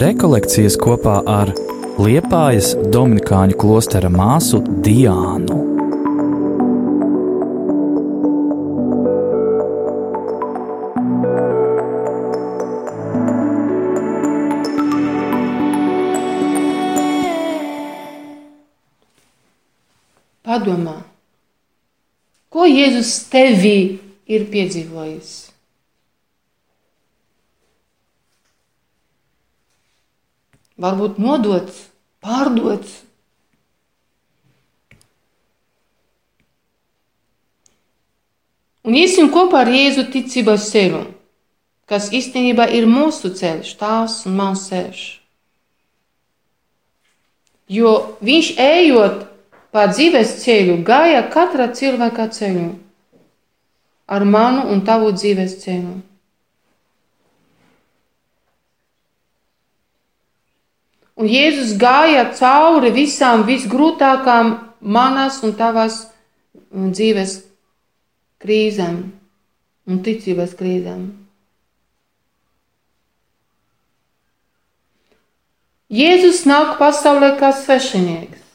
rekolekcijas kopā ar Liepājas Dominikāņu klostera māsu Diānu. Padomā, ko Jēzus tevī ir piedzīvojis? Varbūt nodots, pārdots. Un iesim kopā ar Jēzu ticības ceļu, kas īstenībā ir mūsu ceļš, tās un mans ceļš. Jo viņš ejot pa dzīves ceļu, gāja katra cilvēka ceļu, ar manu un tavu dzīves ceļu. Un Jēzus gāja cauri visām visgrūtākām manas un tavas dzīves krīzēm un ticības krīzēm. Jēzus nāk pasaulē kā svešinieks.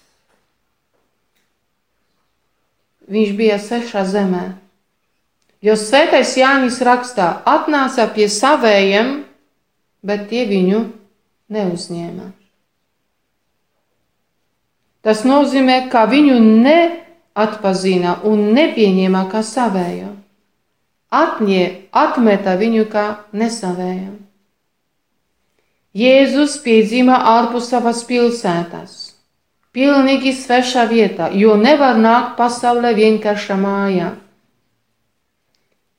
Viņš bija svešā zemē. Jo svētais Jānis rakstā, atnāca pie savējiem, bet tie viņu neuzņēma. Tas nozīmē, ka viņu neatpazina un nepieņēma kā savējo. Atņē, atmeta viņu kā nesavējo. Jēzus piedzima ārpus savas pilsētas, pilnīgi svešā vietā, jo nevar nākt pasaulē vienkārša mājā.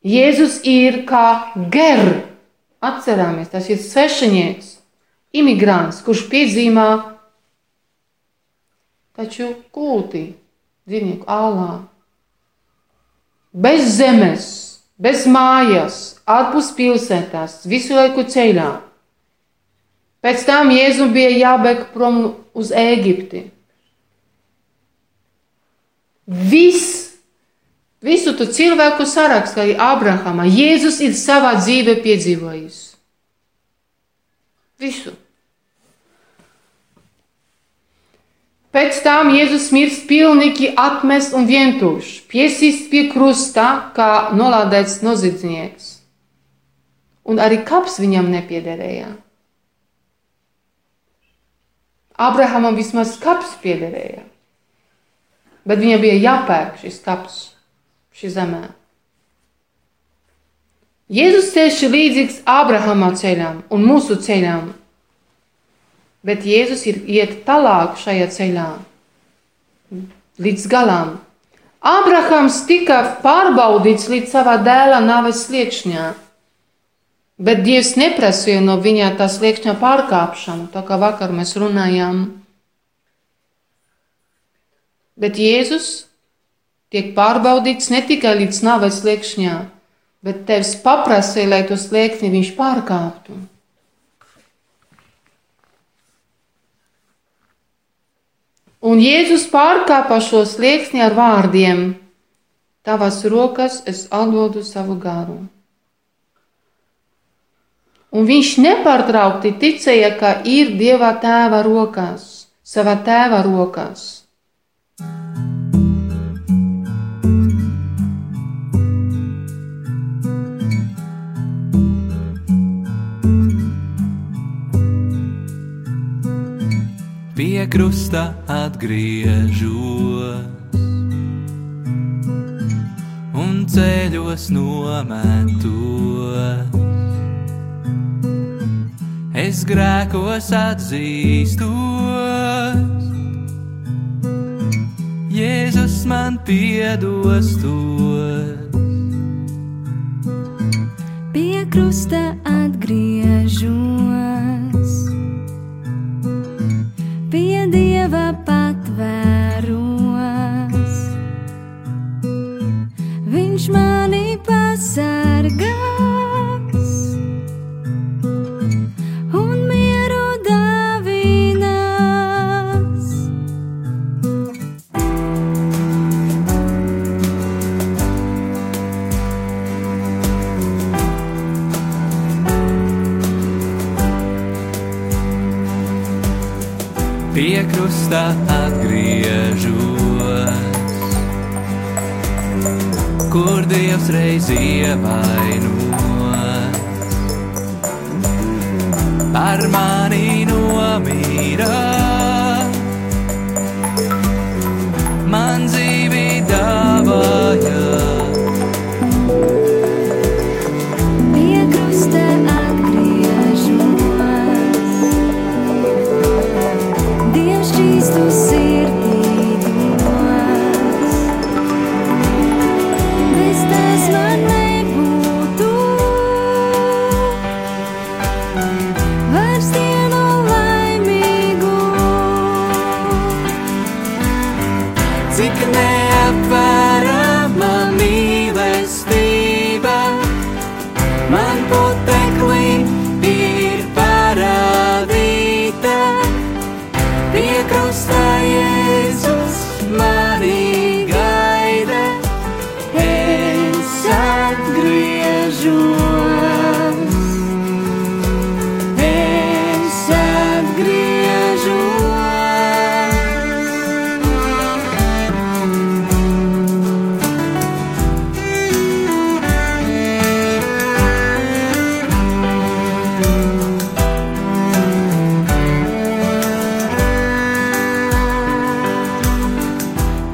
Jēzus ir kā ger, atcerāmies, tas ir svešinieks, imigrants, kurš piedzīvā taču kūtī, dzīvnieku ālā. Bez zemes, bez mājas, ārpus pilsētās, visu laiku ceļā. Pēc tam Jēzum bija jābēg prom uz Ēģipti. Viss, visu tu cilvēku sarakstu, arī Abrahama, Jēzus ir savā dzīvē piedzīvojis. Visu. Pēc tam Jēzus mirst pilnīgi atmest un vientuļš, piesist pie krusta, kā nolādēts noziedznieks. Un arī kaps viņam nepiederēja. Abrahamam vismaz kaps piederēja, bet viņam bija jāpērk šis kaps, šī zemē. Jēzus ir līdzīgs Abrahama ceļam un mūsu ceļam bet Jēzus ir iet tālāk šajā ceļā, līdz galam. Abrahams tika pārbaudīts līdz savā dēla nāves sliekšņā, bet Dievs neprasīja no viņa tā sliekšņa pārkāpšanu, tā kā vakar mēs runājām. Bet Jēzus tiek pārbaudīts ne tikai līdz nāves sliekšņā, bet Tevs paprasīja, lai to slieksni viņš pārkāptu. Un Jēzus pārkāpa šo slieksni ar vārdiem: Tavas rokas es atdodu savu garu. Un viņš nepārtraukti ticēja, ka ir Dieva tēva rokās, savā tēva rokās. Pie krusta atgriežos un ceļos nometos. Es grēkos atzīstos, Jēzus man piedos tos. Pie krusta atgriežos kur Dievs reiz ievainots. Par mani nomīra,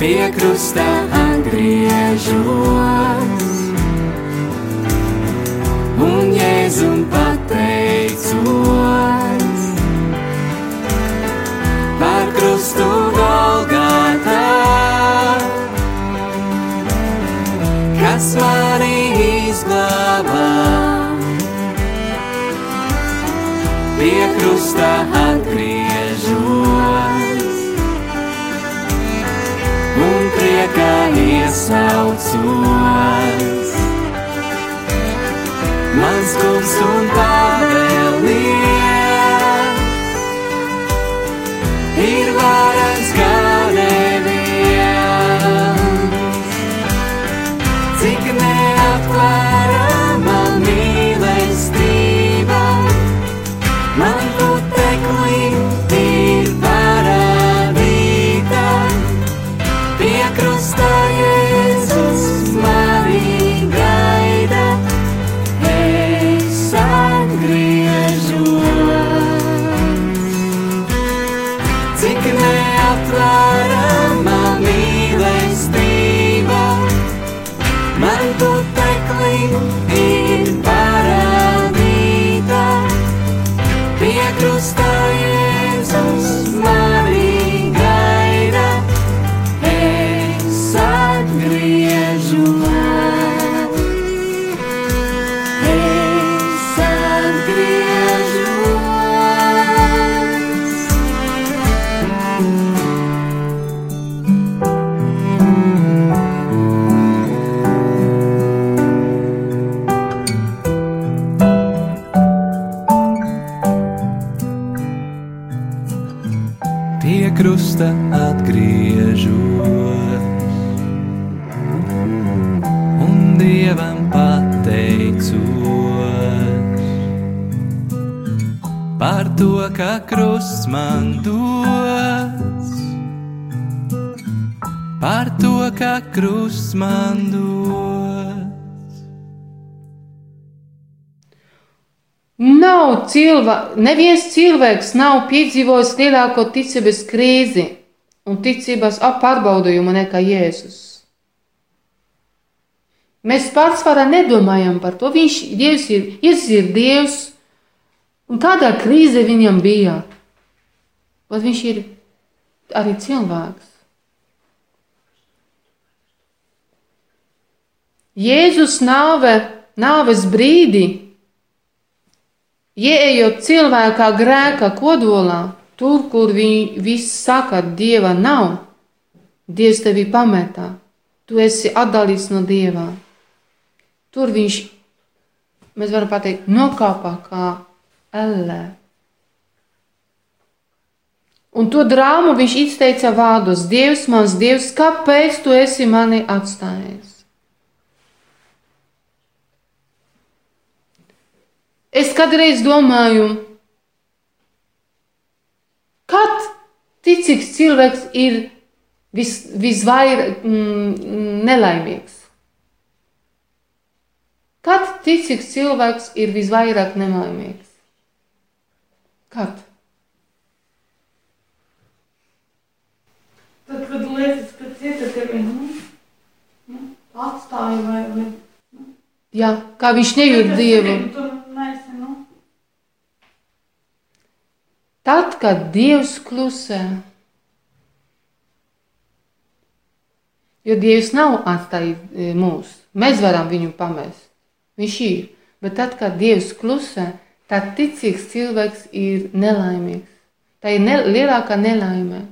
Pie krusta atgriežos un Jēzum pateicos par krustu Golgatā, kas mani izglābā. Pie krusta atgriežos Mans krusta atgriežos un Dievam pateicos par to, ka krusts man dos, par to, ka krusts man dos. Nav cilvēks, neviens cilvēks nav piedzīvojis lielāko ticības krīzi un ticības pārbaudījumu nekā Jēzus. Mēs pārsvarā nedomājam par to. Viņš Dievs ir, Jēzus ir Dievs, un kādā krīze viņam bija. Bet viņš ir arī cilvēks. Jēzus nāve, nāves brīdī Ieejot cilvēkā grēka kodolā, tur, kur viņi viss saka, dieva nav, dievs tevi pametā, tu esi atdalīts no dieva. Tur viņš, mēs varam pateikt, nokāpā kā ellē. Un to drāmu viņš izteica vārdos: Dievs, mans Dievs, kāpēc tu esi mani atstājis? Es kādreiz domāju, kad ticīgs cilvēks ir vis, visvairāk mm, nelaimīgs? Kad ticīgs cilvēks ir visvairāk nelaimīgs? Kad? Tad, kad liekas, ka cita tevi nu, nu, atstāja vai, vai Jā, kā viņš nejūt Dievu. Tu neesi, nu, Tad, kad Dievs klusē, jo Dievs nav atstājis e, mūs, mēs varam viņu pamest. Viņš ir. Bet tad, kad Dievs klusē, tad ticīgs cilvēks ir nelaimīgs. Tā ir ne, lielākā nelaime.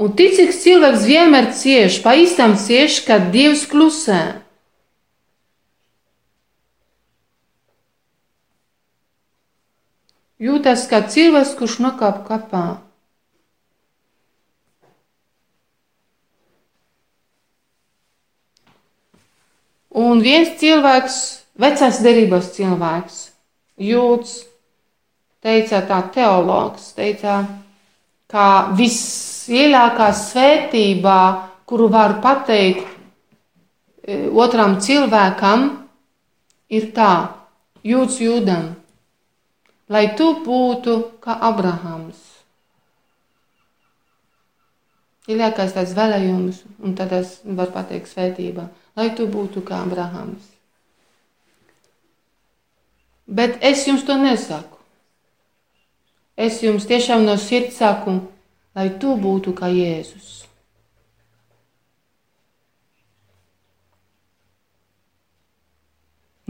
Un ticīgs cilvēks vienmēr cieš, pa īstam cieš, kad Dievs klusē. Jūtas kā cilvēks, kurš nokāp kapā. Un viens cilvēks, vecās derības cilvēks, jūtas, teica tā teologs, teica, ka vislielākā svētībā, kuru var pateikt e, otram cilvēkam, ir tā, jūtas jūdam, lai tu būtu kā Abrahams. Lielākais tāds vēlējums, un tad es varu pateikt svētībā, lai tu būtu kā Abrahams. Bet es jums to nesaku. Es jums tiešām no sirds saku, lai tu būtu kā Jēzus.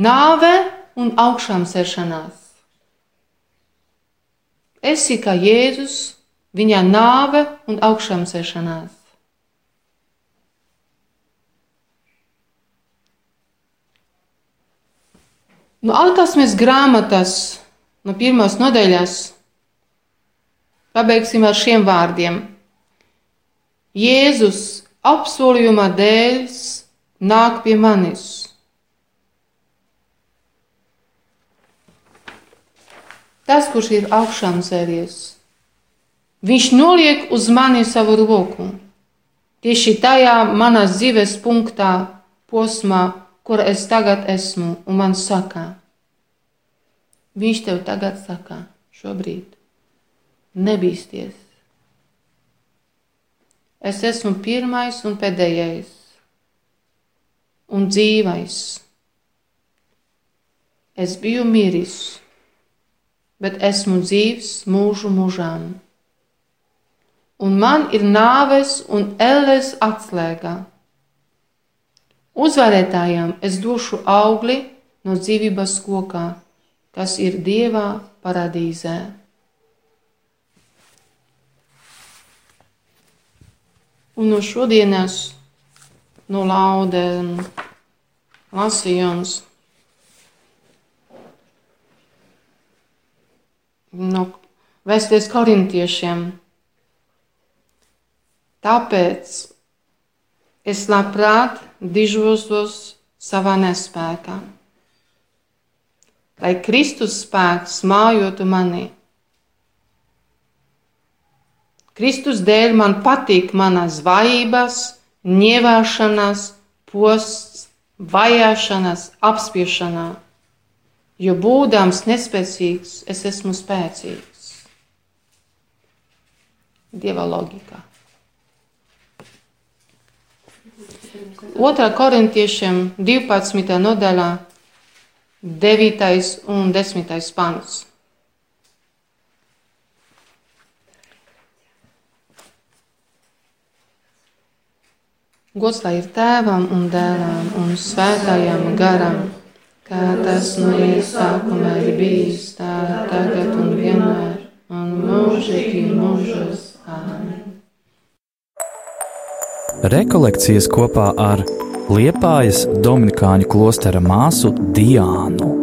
Nāve un augšām sēšanās. Esi kā Jēzus, viņa nāve un augšām sēšanās. No Alkasmes grāmatas, no pirmās nodaļas, pabeigsim ar šiem vārdiem. Jēzus apsolījuma dēļ nāk pie manis. Tas, kurš ir augšām cēlies, viņš noliek uz mani savu roku. Tieši tajā manā dzīves punktā, posmā, kur es tagad esmu, un man saka, viņš tev tagad saka, šobrīd, nebīsties. Es esmu pirmais un pēdējais, un dzīvais. Es biju miris, bet esmu dzīvs mūžu mūžām. Un man ir nāves un elles atslēga. Uzvarētājiem es došu augli no dzīvības kokā, kas ir Dievā paradīzē. Un no šodienas, no laude lasījums, no vēsties korintiešiem. Tāpēc es labprāt dižosos savā nespējā, lai Kristus spēks mājotu manī. Kristus dēļ man patīk manas vājības, ņēvāšanas, posts, vajāšanas, apspiešanā, jo būdams nespēcīgs, es esmu spēcīgs. Dieva loģikā. Otrā korintiešiem 12. nodaļā 9. un 10. pants. Gods lai ir tēvam un dēlam un svētājam garam, kā tas no iesākuma ir bijis, tā tagad un vienmēr, un mūžīgi mūžos. Āmen. Rekolekcijas kopā ar Liepājas Dominikāņu klostera māsu Diānu.